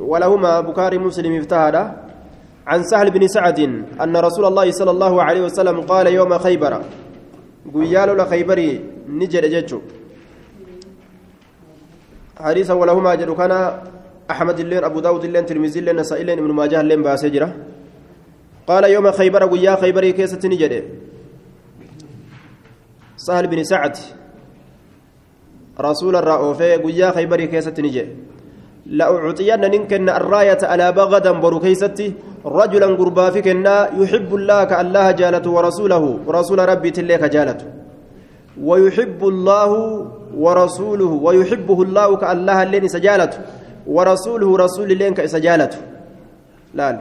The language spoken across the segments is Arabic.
ولهما بكاري مسلم افتهد عن سهل بن سعد أن رسول الله صلى الله عليه وسلم قال يوم خيبر. قيال لخيبري نجد جتشو حديثا ولهما جد كان أحمد اللين أبو داود اللين ترمزي اللين نسائي اللين ابن ماجه اللين باسجرة قال يوم خيبر قيا خيبري كيسة نجد سهل بن سعد. رسول الرؤوفي قيا خيبري كيسة نجد لأعطين ننكن الراية على بغدا برو كيستي رجلا قربا فيكنا يحب الله كالله جالته ورسوله ورسول ربي تلك جالته. ويحب الله ورسوله ويحبه الله كالله اللين سجالته ورسوله رسول اللين كسجالته لا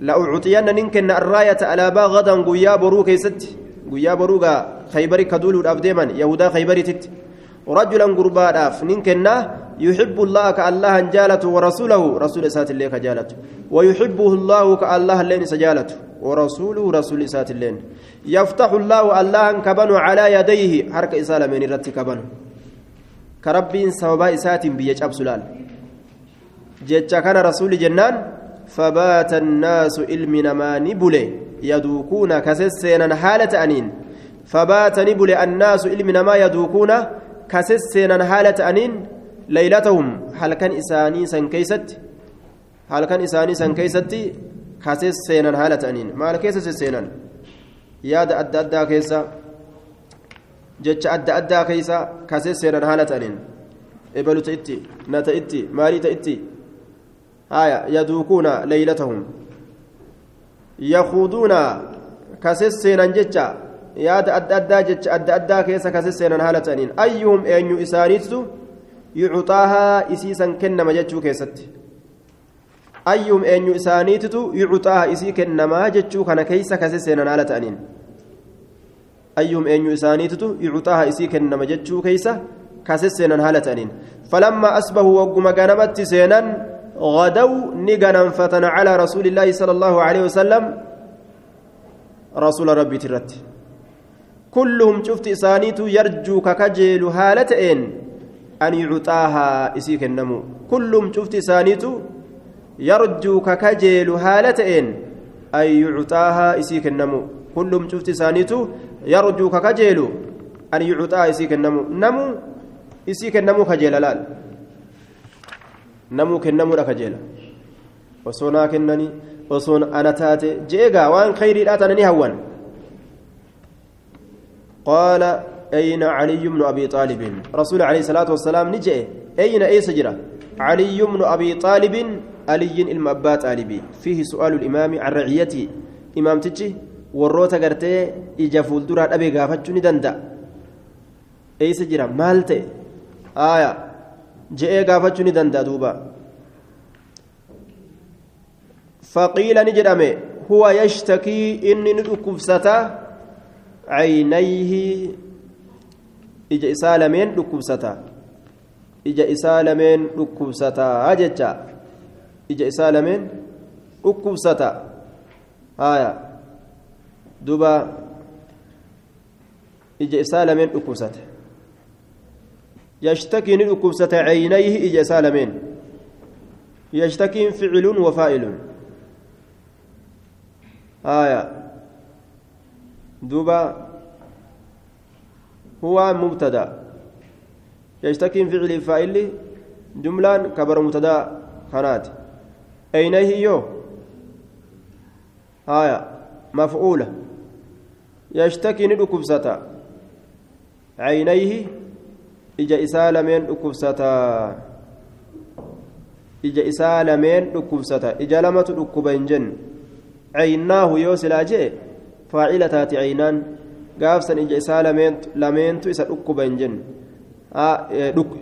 لأعطين ننكن الراية على بغدا قيا برو كيستي قيا برو خيبري كدول الأبديما يهودا خيبري تت. رجلا قربا ننكنا يحب الله كالله جالته ورسوله. رسول سات الله كجالته. ويحبه الله كالله لين سجالته. ورسوله رسول سات اللين يفتح الله الله كبن على يديه. حركة إسالة من الرت كبن كربين سببا إسات بيج أبسلال جيتشا كان رسول جنان. فبات الناس علمنا ما نبلي. يدوكون كسسينا حالة أنين. فبات نبلي الناس علمنا ما يدوكون كسسينا حالة أنين ليلتهم keeysatti halkan isaanii san keeysatti kasees seenan haala ta'aniin maal keessa sesseenan yaada adda addaa keessa jecha adda addaa keessa kasees seenan haala ta'aniin ebalu ta'itti na ta'itti maalii ta'itti haya yaduukuuna leylatahum yakuuduuna kasees seenan jecha yaada adda addaa jecha adda addaa keessa kasees seenan haala ta'aniin. Ayyuhum eenyu isaaniitu يعطاها إسيسا كنما جتشو كيست أيهم أن يسانيتتو يعطاها إسي كنما جتشو كان كيسا كسسينا على تأنين أيهم أن يسانيتتو يعطاها إسي كنما جتشو كيسا كسسينا على تأنين فلما أصبحوا وقم غنمت سينا غدوا نغنم فتن على رسول الله صلى الله عليه وسلم رسول ربي ترت كلهم شفت إسانيتو يرجو ككجيل هالتين أن يعطاها إسيك النمو كلهم شفت سانيتو يرجو ككجيل هالتين أن يعطاها إسيك النمو كلهم شفت سانيتو يرجو ككجيل أن يعطاها إسيك النمو نمو إسيك النمو كجيل لال. نمو كنمو لكجيل وصونا كنني وصون أنا تاتي. جيغا وان خيري لا تنني هوان قال أين علي بن أبي طالب رسول عليه الصلاة والسلام نجأ أين أي سجرة علي بن أبي طالب علي المأبا طالبي فيه سؤال الإمام عن رعيته إمام تجي gaafachuu ni danda'a eeysa jira maal ta'e aaya je'ee gaafachuu ni danda'a duuba faqiila ni jedhame huwa yashtakii inni ni dhukkubsata caynayhi ija isaa lameen dhukkubsata ija isaa lameen dhukkubsata jecha ija isaa lameen dhukkubsata haya duba ija isaa lameen dhukkubsata يشتكي ندكبسة عينيه إجا سالمين يشتكي فعل وفائل آية دوبا هو مبتدا يشتكي فعل فاعل جملة كبر مبتدا خنات أينه يو آية مفعولة يشتكي ندكبسة عينيه ija isaa lameen dhukkubsata ija isaa lameen dhukkubsata ija lamatu dhukkuba hin jennu caynaahu yoo silaa jee faacila taati caynaan gaafsan ija isaa lameentu isa dhukkuba hin jennu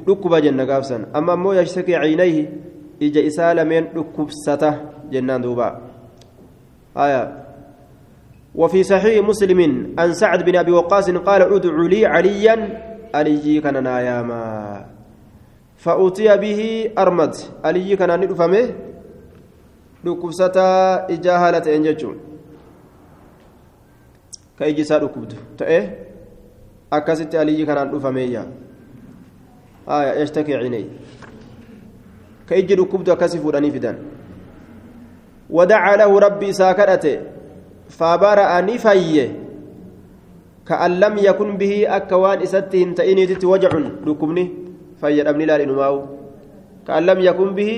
dhukkuba jenna gaafsan amma ammoo yashtaki caynayhi ija isaa lameen dhukkubsata jennaan duuba aya وفي صحيح مسلم عن سعد بن ابي وقاص قال ادعوا لي عليا علي كان ناياما فأتي به أرمد علي كان ندفمه dhukkubsata ijaa haala ta'een jechuun ka iji isaa dhukkubdu ta'e akkasitti aliyyi kanaan dhufameeyya aya yashtaki cinay كيجي ركبت أكسف وداني فدان ودعا له ربي ساكرته فبرأ نفيه كأن لم يكن به أكوان إستين تئني تتوجع ركبني فيد أبني لا لنماو كأن لم يكن به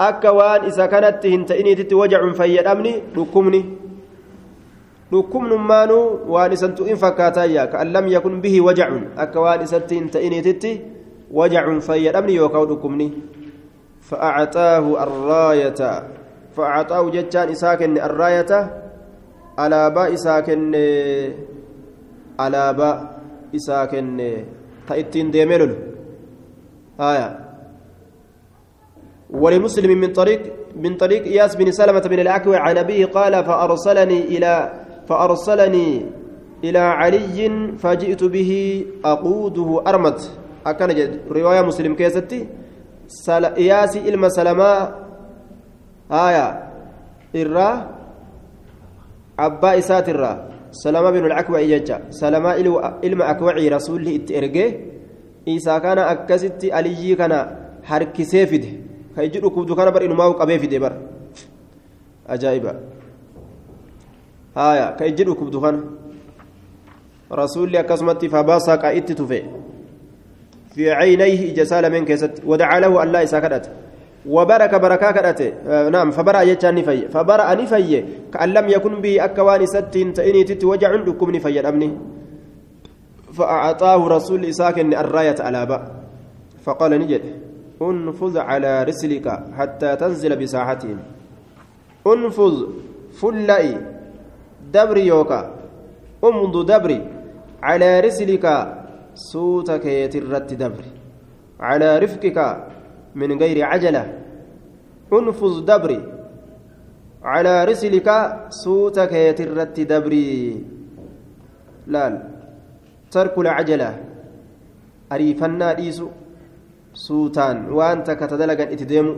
أكوان إذا كانت تئني تتوجع فيد أبني ركبني dhukkubnummaanuu waan isantu in fakkaataayya ka'an lam yakun bihi wajacun akka waan isatti hin ta'iniititti wajacun fayyadhamni yookaan dhukkubni fa'acataahu arraayata fa'acataahu jechaan isaa kenne arraayata alaabaa isaa kenne alaabaa isaa kenne ta ittiin deemee lolu haya ولمسلم من طريق من طريق إياس بن سلمة بن الأكوع عن أبيه قال فأرسلني إلى فأرسلني إلى علي فجئت به أقوده أرمت. أكن رواية مسلم كيستي. سل... إياسي إلما سلما. آية. إرّا. أبا إسات إرّا. سلمة بن الأكوع يجا سلمة إلما أكوعي رسوله إتئرقه إيسا كان أكست علي كان حركي سيفده. كيجي ركوبدو كان بر إنما وقبه في دبر أجائبا هايا كيجد كبدو خان رسول أكسمت فباسق إت تفي في عينيه جسال من كيست ودعا له الله إساكدت وبرك بركا كدت آه نعم فبرأ يجان نفي فبرأ نفي كأن لم يكن به أكوان ست تئني تتوجع لكم نفي أمني فأعطاه رسول إساك الراية على باء فقال نجد انفذ على رسلك حتى تنزل بساحتهم انفذ فلئي دبري يوكا. امض دبري. على رسلك سوتك يترت دبري. على رفقك من غير عجلة. أنفذ دبري. على رسلك سوتك يترت دبري. لا ترك العجلة. أريفنا ديسو سوتان. وأنت كتدلقا إتديمو.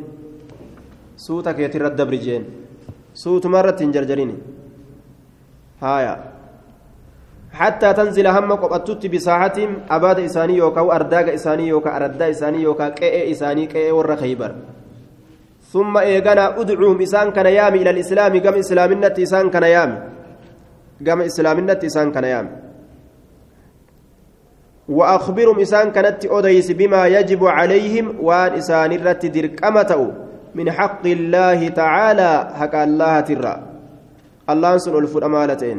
سوتك يترت دبري جين. سوت مرة جرجريني هايا. حتى تنزل هم قبطت بساحتهم أباد إساني يوكا وأرداق إساني يوكا أردا إساني يوكا كئ إساني كئ ور خيبر. ثم إيغانا أدعوهم إسان كان يامي إلى الإسلام قم إسلامنة إسان كان يامي قم إسلامنة إسان كان يامي وأخبرهم إسان كانت أوديس بما يجب عليهم وأن إسان الرت دركمته من حق الله تعالى حق الله ترى. الله سن الفر أمالتين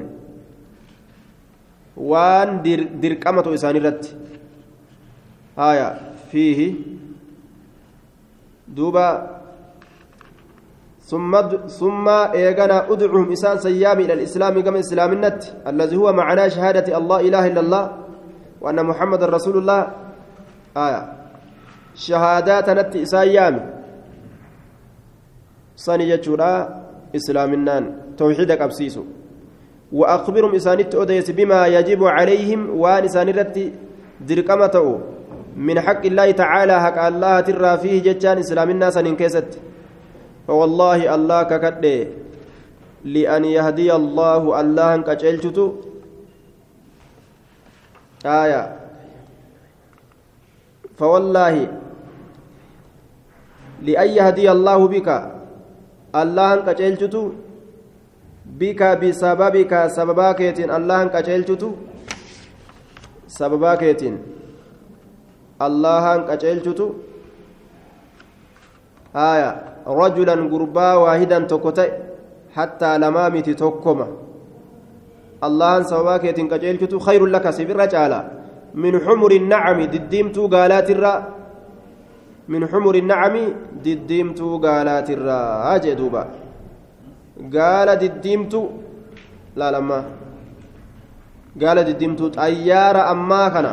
وان در درقمة إسان الرت آية فيه دوبا ثم ثم إيغانا أدعوهم إسان سيام إلى الإسلام كما إسلام النت الذي هو معناه شهادة الله إله إلا الله وأن محمد رسول الله آية شهادات نت إسايام صني جتشورا إسلامنان توحيدك أبسيسو. وأخبرهم إسانيت أوديس بما يجب عليهم وأن إسانيرت درقمته من حق الله تعالى حق الله ترى فيه جتان إسلام الناس كيست. فوالله الله ككد لأن يهدي الله الله كجلتو آية. فوالله. لأن يهدي الله بك الله كجلتو بك بسببك سببا كيتين الله كجلتو سببا كيتين الله كجلتو آية. رجلا غربا واحدا تكتئ حتى لمامت تكما الله سببا كيتين كجلتو خير لك سبر رجالا. من حمر النعم دديمتو قالات الرّ من حمر النعم دديمتو قالات الراج دوبا. قال gaala diddiimtu laal ammaa gaala diddiimtu xayyaara ammaa kana.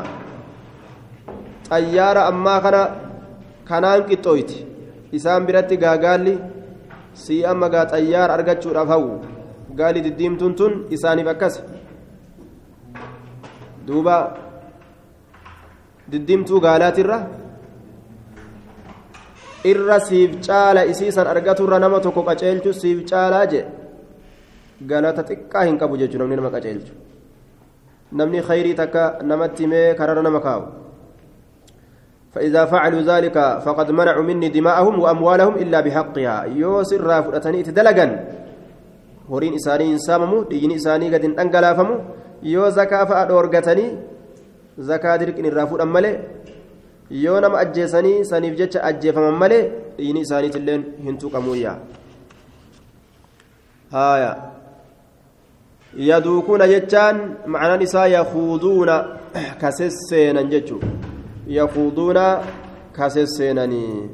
Xayyaara ammaa kana kanaan qixxooyti. Isaan biratti gaagaalli sii amma gaa xayyaara argachuudhaaf hawwu. Gaali diddiimtuun tun isaaniif akkas duuba diddiimtuu gaalaatirra irra siif caala isiisan argaturra nama tokko qaceelchu siif caalaa jee galata xiqqaa hin qabu jechuun namni nama qaceelchu namni khayrii takka namatti himee karara nama kaa'u فإذا فعلوا ذلك فقد منعوا مني دماءهم وأموالهم إلا بحقها يوسر رافضتني تدلقا هورين إساني ساممو دين إساني قد انقلافمو يو زكاة فأدورقتني زكاة درك إن رافض أمالي yoo nama ajjeesanii saniif jecha ajjeefaman malee dhiini isaaniitilleen hin tuqamuyya haya yaduukuuna jechaan macnaan isaa yakuuduuna kasesseenan jechuu yakuuduuna kasesseenanii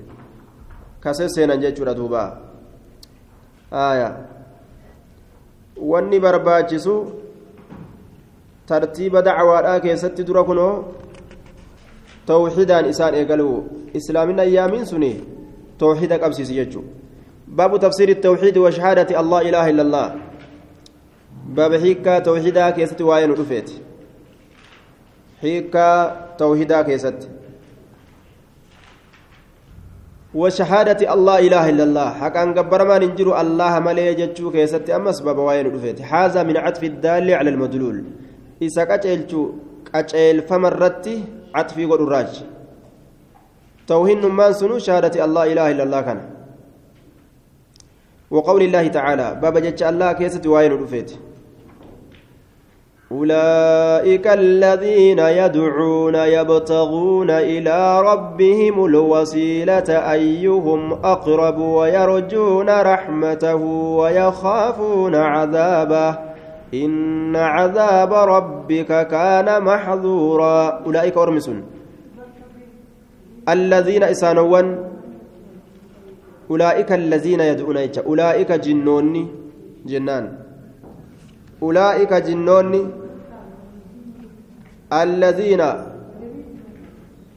kasesseenan jechuudha duuba. Haya wanni barbaachisu tartiiba dacwaadhaa keessatti dura kunoo توحيدان إسان إيقلوا إسلامنا أيامين سني توحيد قبسيس يجو. باب تفسير التوحيد وشهادة الله إله إلا الله. باب حيكا توحيدا كيست واين رفيت. حيكا توحيدا كيست. وشهادة الله إله إلا الله. حقا قبر ما ننجر الله ملي جتشو كيست أمس باب واين رفيت. هذا من عطف الدال على المدلول. إسا قتل فمرتي عطفي قد الراج. توهين نمان سنو شهادة الله إله إلا الله كان. وقول الله تعالى بابا جتش الله كيست وين رفيت. أولئك الذين يدعون يبتغون إلى ربهم الوسيلة أيهم أقرب ويرجون رحمته ويخافون عذابه. إن عذاب ربك كان محظورا. أولئك أرمس الذين إسانوان. أولئك الذين يدعون أولئك جنوني. جنان. أولئك جنوني. الذين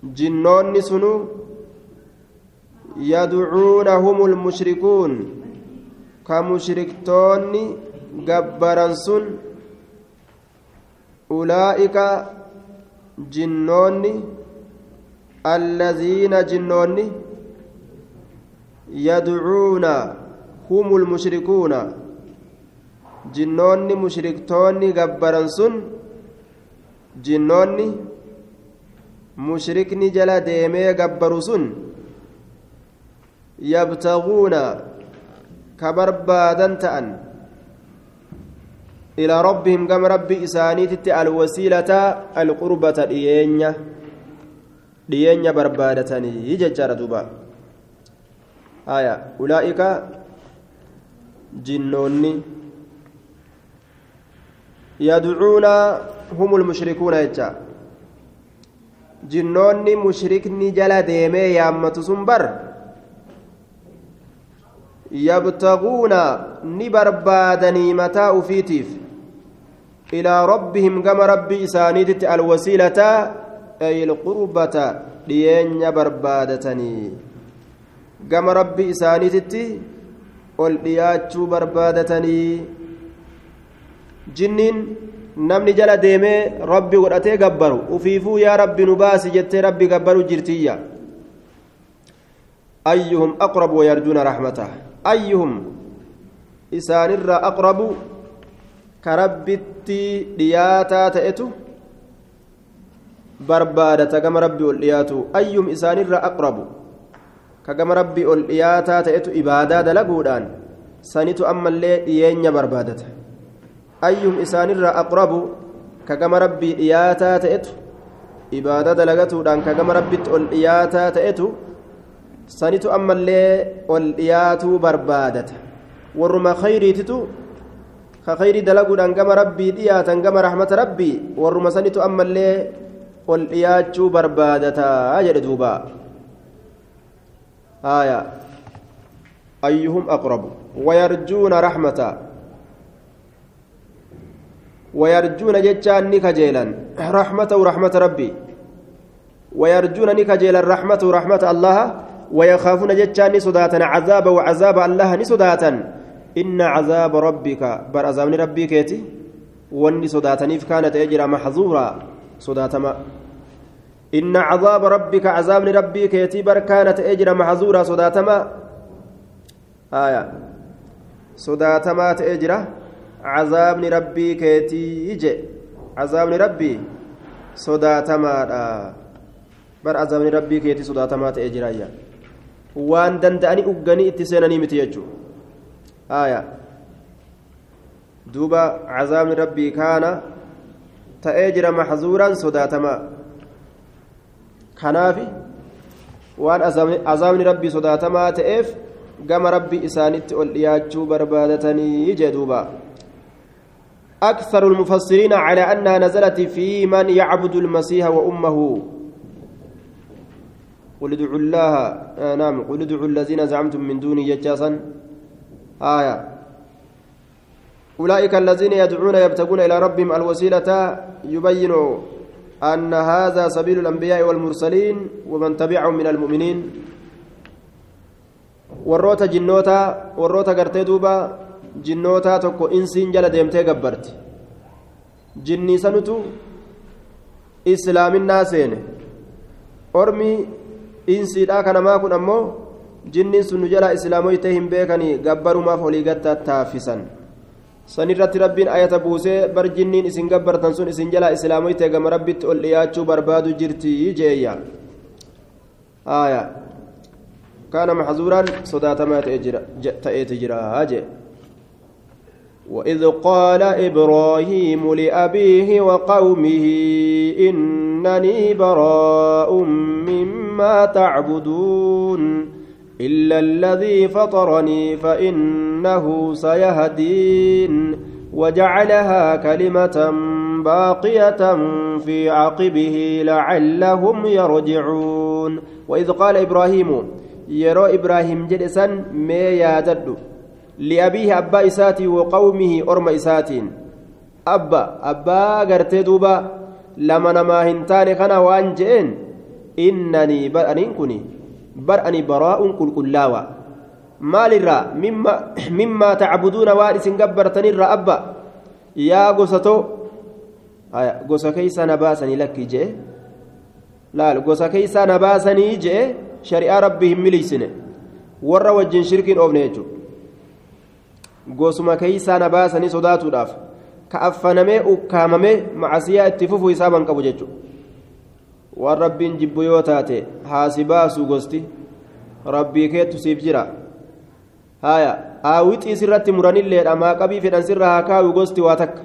جنوني سنو. يدعونهم المشركون. كمشركتوني. Gabbaran sun ulaa'ika jinnoonni allaziina jinnoonni yadcuuna humul mushrikuuna. Jinnoonni mushriktoonni gabbaran sun jinnoonni mushrikni jala deemee gabbaru sun yabtaguuna ka barbaadan ta'an إلى ربهم كما ربي إسانيتت الوسيلة القربة دينيا دينيا بربادتني. يججر دوبا. آية. أولئك جنوني. يدعون هم المشركون يجا جنوني مشركني جلا ديمي يامة سنبر. يبتغون نبربادني متاء فيتيف إلى ربهم كما ربي إسانيت الوسيلة أي القربة لين بربادتني كما ربي إسانيت والدياتشو بربادتني جنين namni jala deemee rabbi godhatee gabbaru ufiifuu yaa rabbi nu baasi jettee rabbi gabbaru jirtiyya ayyuhum aqrabu wayarjuuna raxmatah ayyuhum isaanirraa aqrabu ka rabbitti dhiyaataa ta'etu barbaadata gama rabbi ol dhiyaatu. Ayyuhum isaanirraa aqrabu. Ka gama rabbi ol dhiyaataa ta'etu ibaadaa dalaguudhaan sanitu ammallee dhiyeenya barbaadata. Ayyuhum isaanirraa aqrabu ka gama rabbii dhiyaataa ta'etu ibaadaa dalagatuudhaan ka gama rabbitti ol dhiyaataa ta'etu sanitu ammallee ol dhiyaatuu barbaadata. Warruma khayriititu dalaguudhaan gama rabbii dhiyaatan gama rahmata rabbii warruma sanitu ammallee ol dhiyaachuu barbaadataa jedhe duuba آية أيهم أقرب ويرجون رحمة ويرجون جتان نكجيلا رحمة ورحمة ربي ويرجون نكجيلا رحمة ورحمة الله ويخافون جتان صداتا عذاب وعذاب الله نصداتا إن عذاب ربك بر عذاب ربي كيتي وأني صداتنيف كانت أجرى محظورا صداتما إن عذاب ربك عذاب ربي كيتي بر كانت أجرى محظورا صداتما آية. صداتما تأجرى عذاب ربي كيتي يجي عذاب ربي صداتما bar azaabni rabbii keetii sodaatamaa ta'ee jiraayya waan danda'anii ugganii itti seenanii duuba azaabni rabbii kaana ta'ee jira maxzuuraan sodaatamaa kanaafi waan azaabni rabbii sodaatamaa ta'eef gama rabbii isaanitti ol dhiyaachuu barbaadatanii jee أكثر المفسرين على أنها نزلت في من يعبد المسيح وأمه قل ادعوا الله آه نعم قل ادعوا الذين زعمتم من دونه يجاسا آية أولئك الذين يدعون يبتغون إلى ربهم الوسيلة يبين أن هذا سبيل الأنبياء والمرسلين ومن تبعهم من المؤمنين warroota jinnoota warroota gartee duuba jinnootaa tokko insiin jala deemtee gabbarti jinnii sanutu islaaminaa seene ormi insiidhaa kanamaa kun ammoo jinniin sun nu jala islaamoytee hin beekanii gabbarumaaf olii gattaa taaffisan sanirratti rabbiin ayata buusee bar jinniin isin gabbartan sun isin jala islaamoytee gama rabbitti ol dhiyaachuu barbaadu jirti jeeyya aayaa كان محظورا صداتما تأتي جرا وإذ قال إبراهيم لأبيه وقومه إنني براء مما تعبدون إلا الذي فطرني فإنه سيهدين وجعلها كلمة باقية في عقبه لعلهم يرجعون وإذ قال إبراهيم ibraahim jedhe san mee yaadadhu liabiihi abbaa isaatii waqawmihi orma isaatiin abba abbaa gartee duuba lama namaa hin taane kana waan je'een aniin kun bar ani baraa'un qulqullaawa maalirraa mimmaa tacbuduuna waan isin gabbartanirraa abba yaa gosatoo gosa keeysaa na baasanii lakkii je'e laal gosa keeysaa na baasanii je'e shari'aa rabbii hin miliysine warra wajjin shirkiin oofne jechuudha gosuma keeysaa na baasanii sodaatuudhaaf ka affanamee ukkaamamee macasiyaa itti fufuu isaaban qabu jechuudha waan rabbiin jibbu yoo taate haasi baasuu gosti rabbii keettu siif jira haya aawixii sirratti muranilleedha maaqabii fedhan sirra haa kaawu gosti waa takka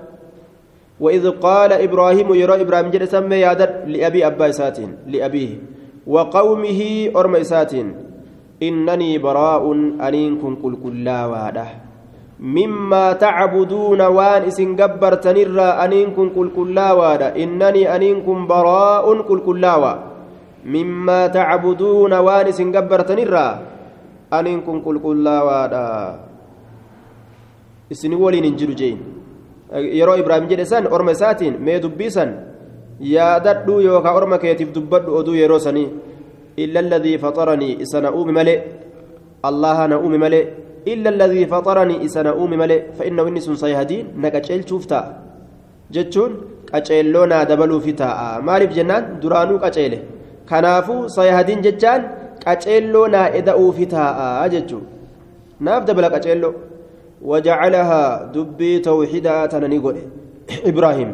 وإذ قال إبراهيم يرى إبراهيم جل سمي يادر لأبي أبا إساتين لأبيه وقومه أرم إساتين إنني براء أنين كن كل كلا واده أنين كن كل كلا واده إنني أنين كن براء كل كلا مما تعبدون وان إسن قبر تنرى أنين كن كل كلا واده إسن ولين انجلو جين yeroo ibraahim jedhe san orma isaatiin mee dubbiisan yaadadhu yookaan orma keetiif dubbadhu oduu yeroo sanii illa alladhii faxaranii isa na uume malee allaha na uume malee na uume malee fa'inna inni sun sayhadiin na qaceelchuuf ta'a jechuun qaceelloo naa dabaluufi ta'a maaliif jennaan duraanuu qaceele kanaafuu sayhadiin jechaan qaceelloo naa eda'uufi ta'a jechuun naaf dabala qaceelloo. وجعلها دبي توحيدا تنني غدي إبراهيم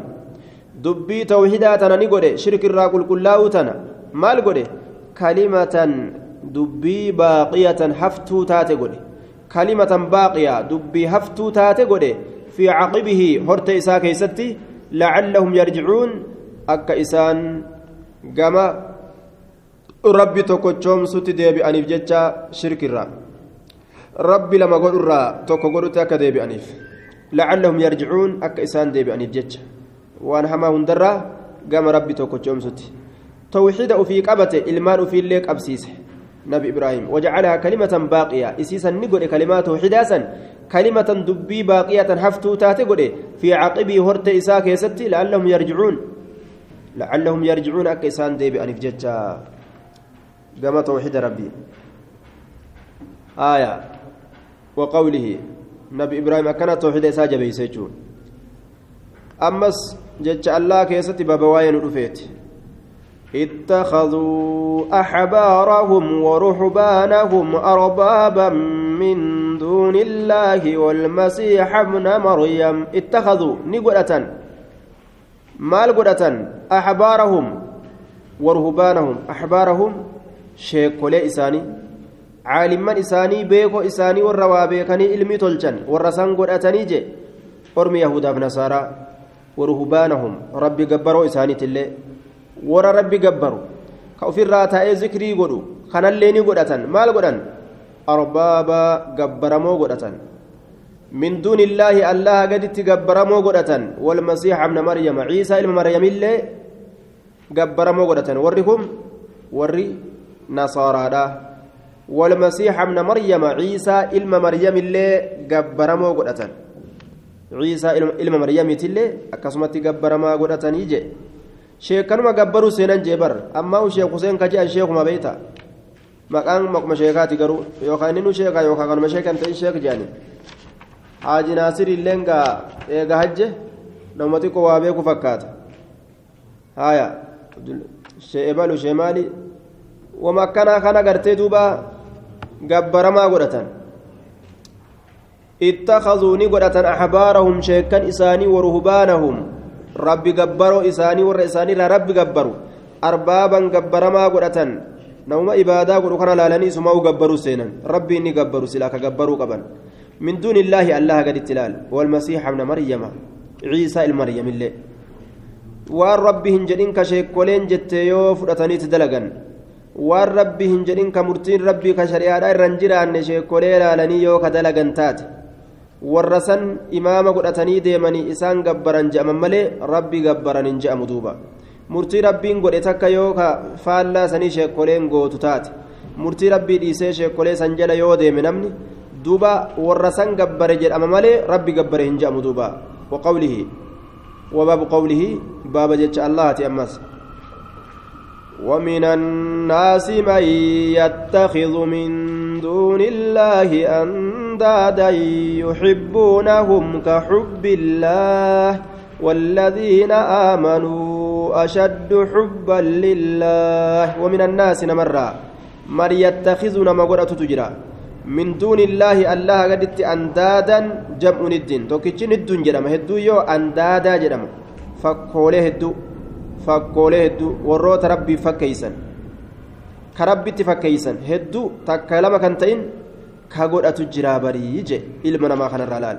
دبي توحيدا تنني شرك الراقل كلاو تنا مال غدي كلمة دبي باقية حفتو تاتي غدي كلمة باقية دبي حفتو تاتي غدي في عقبه هرت إسا كيستي لعلهم يرجعون أكا إسان قما ربي تكوتشوم ستي ديبي أنيف جتشا شرك الراقل rabbi lama godhurraa tokko godhutti akka deebi'aniif lacallahum yarjicuun akka isaan deebi'aniif jecha waan hamaa hundarraa gama rabbi tokko coomsutti tawxiida ufii qabate ilmaan ufiillee qabsiise nabi ibraahim wajacalahaa kalimatan baaqiya isiisan ni godhe kalimaa tawxiidaasan kalimatan dubbii baaqiyatan haftuu taate godhe fi caqibii horte isaa keessatti lacallahum yarjicuun lacallahum yarjicuun akka isaan deebi'aniif jecha gama tawxiida rabbii آية وقوله نبي إبراهيم أكن توحيد إساء جبيسيجون أمس جج الله كيستي بابواين رفيت اتخذوا أحبارهم ورهبانهم أربابا من دون الله والمسيح ابن مريم. اتخذوا. نقلة مال قلة أحبارهم ورهبانهم. أحبارهم شيكولي إساني عالما إساني بيكو إساني والروا بيكني إلمي تلجن والرسان قد أتني جي. أرمي يهودا بنصارى ورهبانهم. ربي قبروا إساني تلي. ربي قبروا كأفر راتاء ذكري قدوا خناليني قد أتن مال قد أن أربابا قبرمو قد أتن من دون الله الله قد تقبرمو قد أتن والمسيح ابن مريم عيسى ابن مريم اللي قبرمو قد أتن ورهم وري نصارى والمسيح ابن مريم عيسى ابن مريم اللي قبرمو قد أتن ciisaa ilma maryamiitillee akkasumatti gabbaramaa godhatanii je sheekanuma gabbaruu seenan jee bar ammaa sheek huseen ka je'an sheekuma beeyta maqaan maquma sheekaati garuu yookaan inni nu sheekaa yookaan kanuma sheekan ta'in sheek je'ani haaji naasir illeen gaa eega hajje nama xiqqoo waa beeku fakkaata haya shee ebalu shee maali wama akkanaa kana gartee duuba gabbaramaa godhatan اتخذوا نقدة أحبارهم شيكا إساني ورهبانهم rabbi gabbaro isaanii warra isaaniirraa rabbi gabbaru arbaaban gabbaramaa godhatan namuma ibaadaa godhu kana laalanii sumaa'u gabbaruu seenan. Rabbi inni gabbaru silaa ka gabbaruu qaban. Min duuni illaahi allaha gaditti ilaal. Walmasiixa ibna maryama. Ciisaa ilma maryamillee waan rabbi hin jedhin ka sheekoleen jettee yoo fudhataniiti dalagan. Waan rabbi hin jedhin ka murtiin rabbii ka shari'aadhaa irra hin jiraanne sheekolee laalanii yoo ka dalagan taate. Warra san imaama godhatanii deemanii isaan gabbaran je'aman malee rabbi gabbaran hin je'amu duuba murtii rabbiin godhe takka yoo ka faallaa sanii sheekkoleen gootu taate murtii rabbii dhiisee sheekkolee san jala yoo deeme namni duuba warra san gabbare jedhama malee rabbi gabbare hin je'amu duuba waqawlihi وباب قوله باب جتش الله أمس ومن الناس من يتخذ من دون الله أندادا يحبونهم كحب الله والذين آمنوا أشد حبا لله ومن الناس نمرا. من يتخذ نمغرة تجرى من دون الله الله قدت أندادا جمع ندين توكيتش ندون جرم. هدو يو أندادا جرم. فكولي هدو. فكولي هدو. وروت ربي فكيسن. كربي فكيسن هدو تكلم كنتين كغودة جرابري جي إلما نما خنا الرلال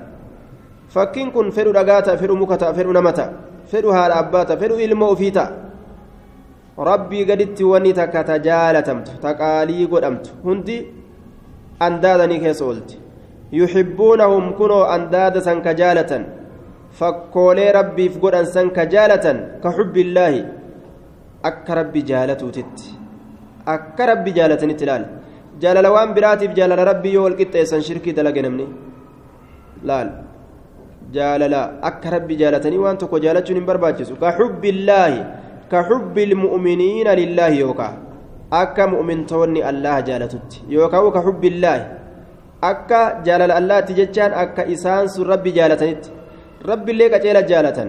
fakkiin kun fedhu dhagaa ta'a fedhu muka ta'a fedhu nama ta'a fedhu haadha abbaa ta'a fedhu ilma ofii ta'a rabbii gaditti wanni takka ta jaalatamtu ta qaalii godhamtu hundi andaadanii keessa oolti yuxibbuunahum kunoo andaada san ka jaalatan fakkoolee rabbiif godhan san ka jaalatan ka xubbillaahi akka rabbi jaalatuutitti akka rabbi jaalatanitti ilaal jaalala waan biraatiif jaalala rabbii yoo walqixxeessan shirkii dalage namni laal jaalala akka rabbi jaalatanii waan tokko jaalachuun hin barbaachisu ka xubbillaahi ka xubbi ilmu'miniina lillaahi yookaa akka mu'mintoonni allah jaalatutti yookaan ka xubbillaahi akka jaalala allaatti jechaan akka isaan sun rabbi jaalatanitti rabbiillee qaceela jaalatan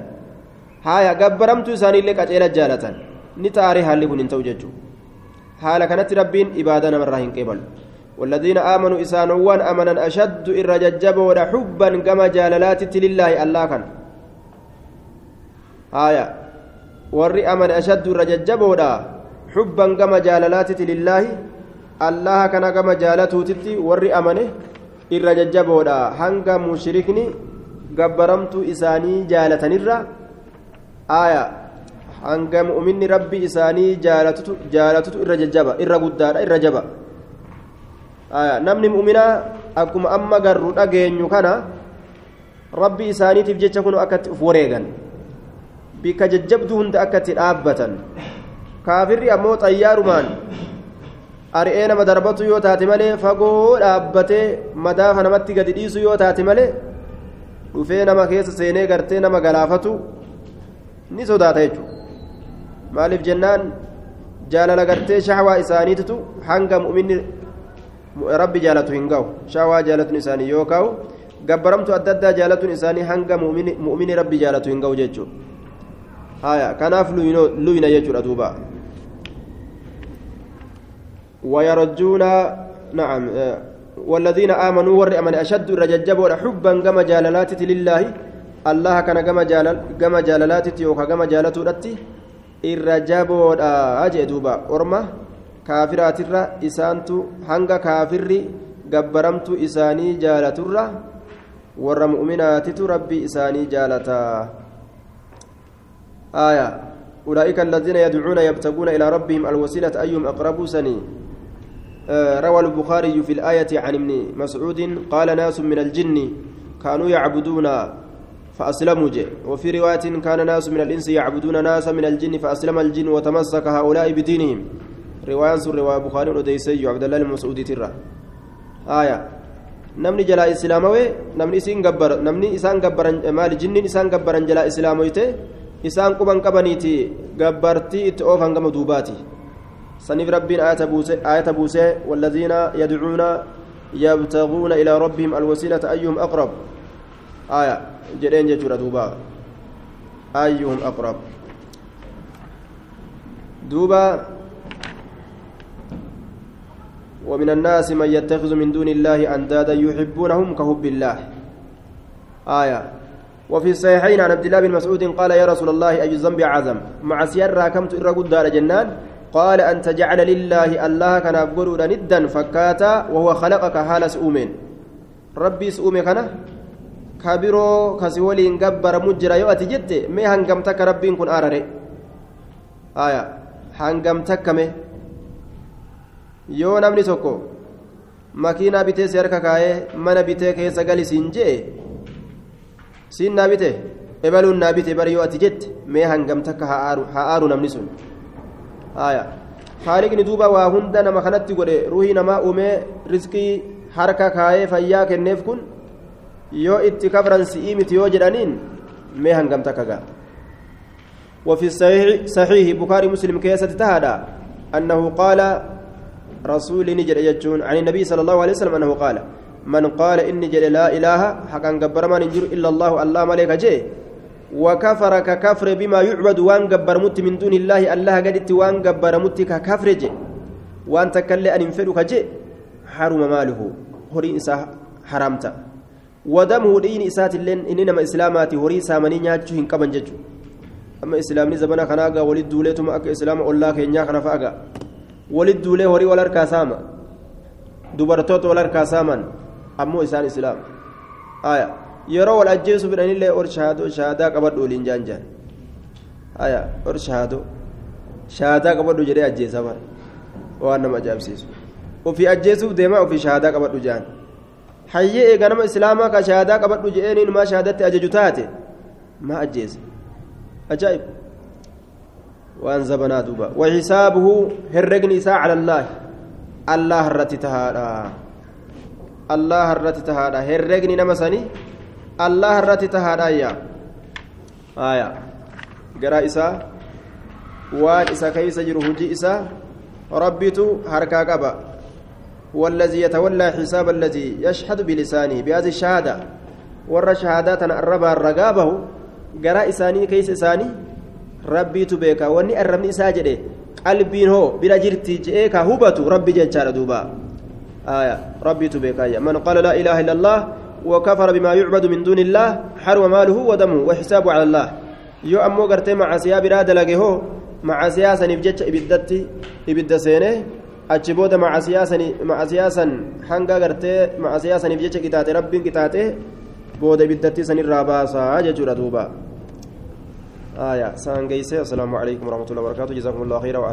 haaya gabbaramtuu isaaniillee qaceela jaalatan ni taaree haalli kun hin ta'u jechuudha haala kanatti rabbiin ibaadaa namarraa hin qeebalu والذين آمنوا إسانوان أمنا أشد إن رججبوا حبا كما جاللات لله الله كان. آية. أمن أشد رججبوا حبا كما جاللات لله الله كان كما جالته تتي. ور أمنه إن رججبوا هنگا مشركني قبرمت إساني جالة نرى آية. Hanga mu'minni rabbi isaanii jaalatutu irra jajjaba irra guddaadha irra jaba. Namni mu'minaa akkuma amma garru dhageenyu kana rabbi isaaniitiif jecha kun akkatti uf wareegan. Bikka jajjabduu hunda akkatti dhaabbatan. Kaafirri ammoo xayyaarumaan ari'ee nama darbatu yoo taate malee fagoo dhaabbatee madaafa namatti gadi dhiisu yoo taate malee dhufee nama keessa seenee gartee nama galaafatu ni sodaata jechuudha maaliif jennaan jaalala gartee shahwaa isaaniititu hanga mu'minni rabbi jaalatu hin ga'u shahwaa jaalatuun isaanii yoo ka'u gabbaramtu adda addaa jaalatuun isaanii hanga mu'mini rabbi jaalatu hin ga'u jechuudha haya kanaaf luyna jechuudha duuba ويرجون نعم والذين آمنوا ور أمن أشد الرججب حبا كما جاللات لله الله كان كما جالل كما جاللات يوكا كما جالته irra jaboodha jee duuba orma kaafiraatirra isaantu hanga kaafirri gabbaramtu isaanii jaalaturra warra mu'minaatitu rabbii isaanii jaalataa آية أولئك الذين يدعون يبتغون إلى ربهم الوسيلة أيهم أقرب سني آه روى البخاري في الآية عن ابن مسعود قال ناس من الجن كانوا يعبدون فأسلموا جي وفي رواية كان ناس من الإنس يعبدون ناسا من الجن فأسلم الجن وتمسك هؤلاء بدينهم رواية سر رواية بخاري وديسي عبد الله المسعود ترى آية namni jalaa islaamawee namni isiin gabbar namni isaan gabbaran maali jinniin isaan gabbaran jalaa islaamoyte isaan quban qabaniiti gabbartii itti oofan gama duubaati saniif rabbiin aayata buusee والذين يدعون يبتغون إلى ربهم الوسيلة أيهم أقرب آية جرين جتورة دوبا. أيهم أقرب؟ دوبا. ومن الناس من يتخذ من دون الله أندادا يحبونهم كحب الله. آية. وفي الصحيحين عن عبد الله بن مسعود قال يا رسول الله أي الذنب عظم مع سير راكمت إرى قدار جنان. قال أن تجعل لله الله كان أقول ندا فكاتا وهو خلقك حال سؤمين. ربي سؤمي كان؟ kabiroo kasi waliin gabbaramu jira yoo ati jette mee hangam takka rabbiin kun aarare. Haya hangam takka mee yoo namni tokko makiinaa bitee si harka kaayee mana bitee keessa gali siin jee siin naabite ebaluun naa bite bari yoo ati jette mee hangam takka haa aaru namni sun. Haya haaliqni duuba waa hunda nama kanatti godhe ruhii namaa uumee riskii harka kaayee fayyaa kenneef kun yoo itti kafran si'ii miti yoo jedhaniin mee hangam takka وفي الصحيح صحيح بخاري مسلم كيسة تهدى أنه قال رسول نجد يجون عن النبي صلى الله عليه وسلم أنه قال من قال إني جل لا إله حقا قبر ما ننجر إلا الله الله ملك جي وكفر ككفر بما يعبد وان قبر مت من دون الله الله قدت وان قبر مت ككفر جي وان تكل أن ينفرك جي حرم ماله هري إسا حرمت ودمه دين إسات اللين إنما إسلاماتي هري سامني نياتشو هنقبن ججو أما إسلامني زبنا خناقا ولد دولتهم أك إسلام الله كينيا خنا فأقا ولد دولي saaman ammoo isaan islaam aya yeroo wal ajjeesu fidhanillee or shahaadoo shahaadaa qabadhu waliin jaan jaan aya or shahaadoo shahaadaa qabadhu jedhee ajjeesa bara waan nama ajaa'ibsiisu ofii ajjeesuuf deemaa ofii shahaadaa qabadhu jaan hayyee eega nama islaamaa ka shahaadaa qabadhu jedheeniin maa shahaadatti ajaju taate maa ajjeesa ajaa'ib waan zabanaa duuba wahisaabuhu herregni isaa cala allaahi allah irratti tahaadha allah irratti tahaadha herregni nama sanii allah irratti tahaadha ayya aya garaa isaa waan isa keeysa jiru hujii isaa rabbitu harkaa qaba والذي يتولى حساب الذي يشهد بلسانه بهذه الشهادة ور شهادات الربا الرقابه قراء إساني كيس إساني ربي تبيكا واني الرمني ساجده hoo bira jirti je'ee ka hubatu rabbi jechaadha duuba آية ربي تبيكايا من قال لا إله إلا الله وكفر بما يعبد من دون الله حرم ماله ودمه وحسابه على الله. يو أمو قرتي مع سياب راد لقيه مع سياسة نبجتش إبدتي إبد سينه سياسة مع سياسة حنقا قرتي مع سياسة نبجتش كتاتي ربي كتاتي بود إبدتي سن الراباسة ججورة دوبا۔ آية سان السلام عليكم ورحمة الله وبركاته جزاكم الله خيرا